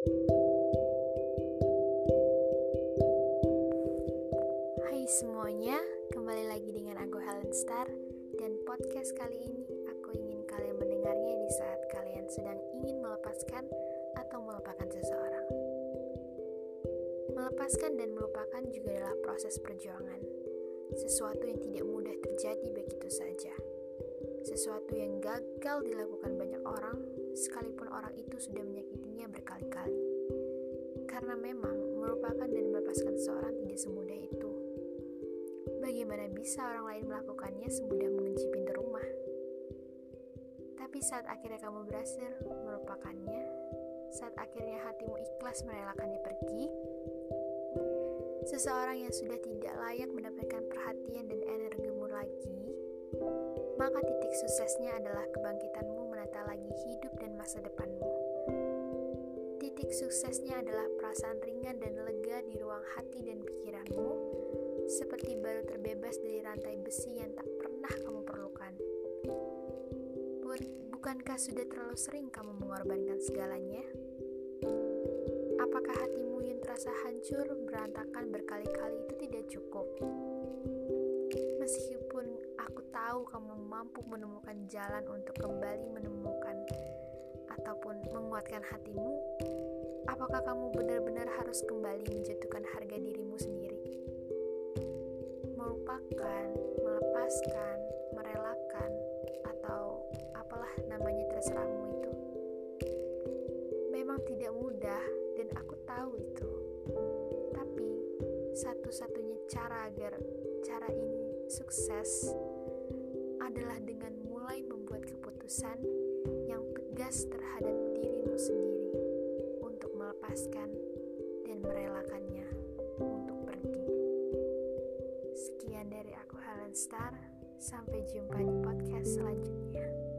Hai semuanya, kembali lagi dengan aku Helen Star Dan podcast kali ini aku ingin kalian mendengarnya di saat kalian sedang ingin melepaskan atau melupakan seseorang. Melepaskan dan melupakan juga adalah proses perjuangan. Sesuatu yang tidak mudah terjadi begitu saja. Sesuatu yang gagal dilakukan banyak orang Sekalipun orang itu sudah menyakitinya berkali-kali Karena memang melupakan dan melepaskan seseorang tidak semudah itu. Bagaimana bisa orang lain melakukannya semudah mengunci pintu rumah? Tapi saat akhirnya kamu berhasil melupakannya, saat akhirnya hatimu ikhlas merelakannya pergi, seseorang yang sudah tidak layak mendapatkan perhatian dan energimu lagi, maka titik suksesnya adalah kebangkitanmu menata lagi hidup dan masa depanmu. Titik suksesnya adalah perasaan ringan dan lega di ruang hati dan pikiranmu, seperti baru terbebas dari rantai besi yang tak pernah kamu perlukan. Bukankah sudah terlalu sering kamu mengorbankan segalanya? Apakah hatimu yang terasa hancur, berantakan berkali-kali itu tidak cukup? Meskipun aku tahu kamu mampu menemukan jalan untuk kembali menemukan ataupun menguatkan hatimu, apakah kamu benar-benar harus kembali menjatuhkan harga dirimu sendiri? Melupakan, melepaskan, merelakan, atau apalah namanya terserahmu itu. Memang tidak mudah dan aku tahu itu. Tapi satu-satunya cara agar cara ini sukses adalah dengan mulai membuat keputusan yang tegas terhadap dirimu sendiri melepaskan dan merelakannya untuk pergi. Sekian dari aku Helen Star, sampai jumpa di podcast selanjutnya.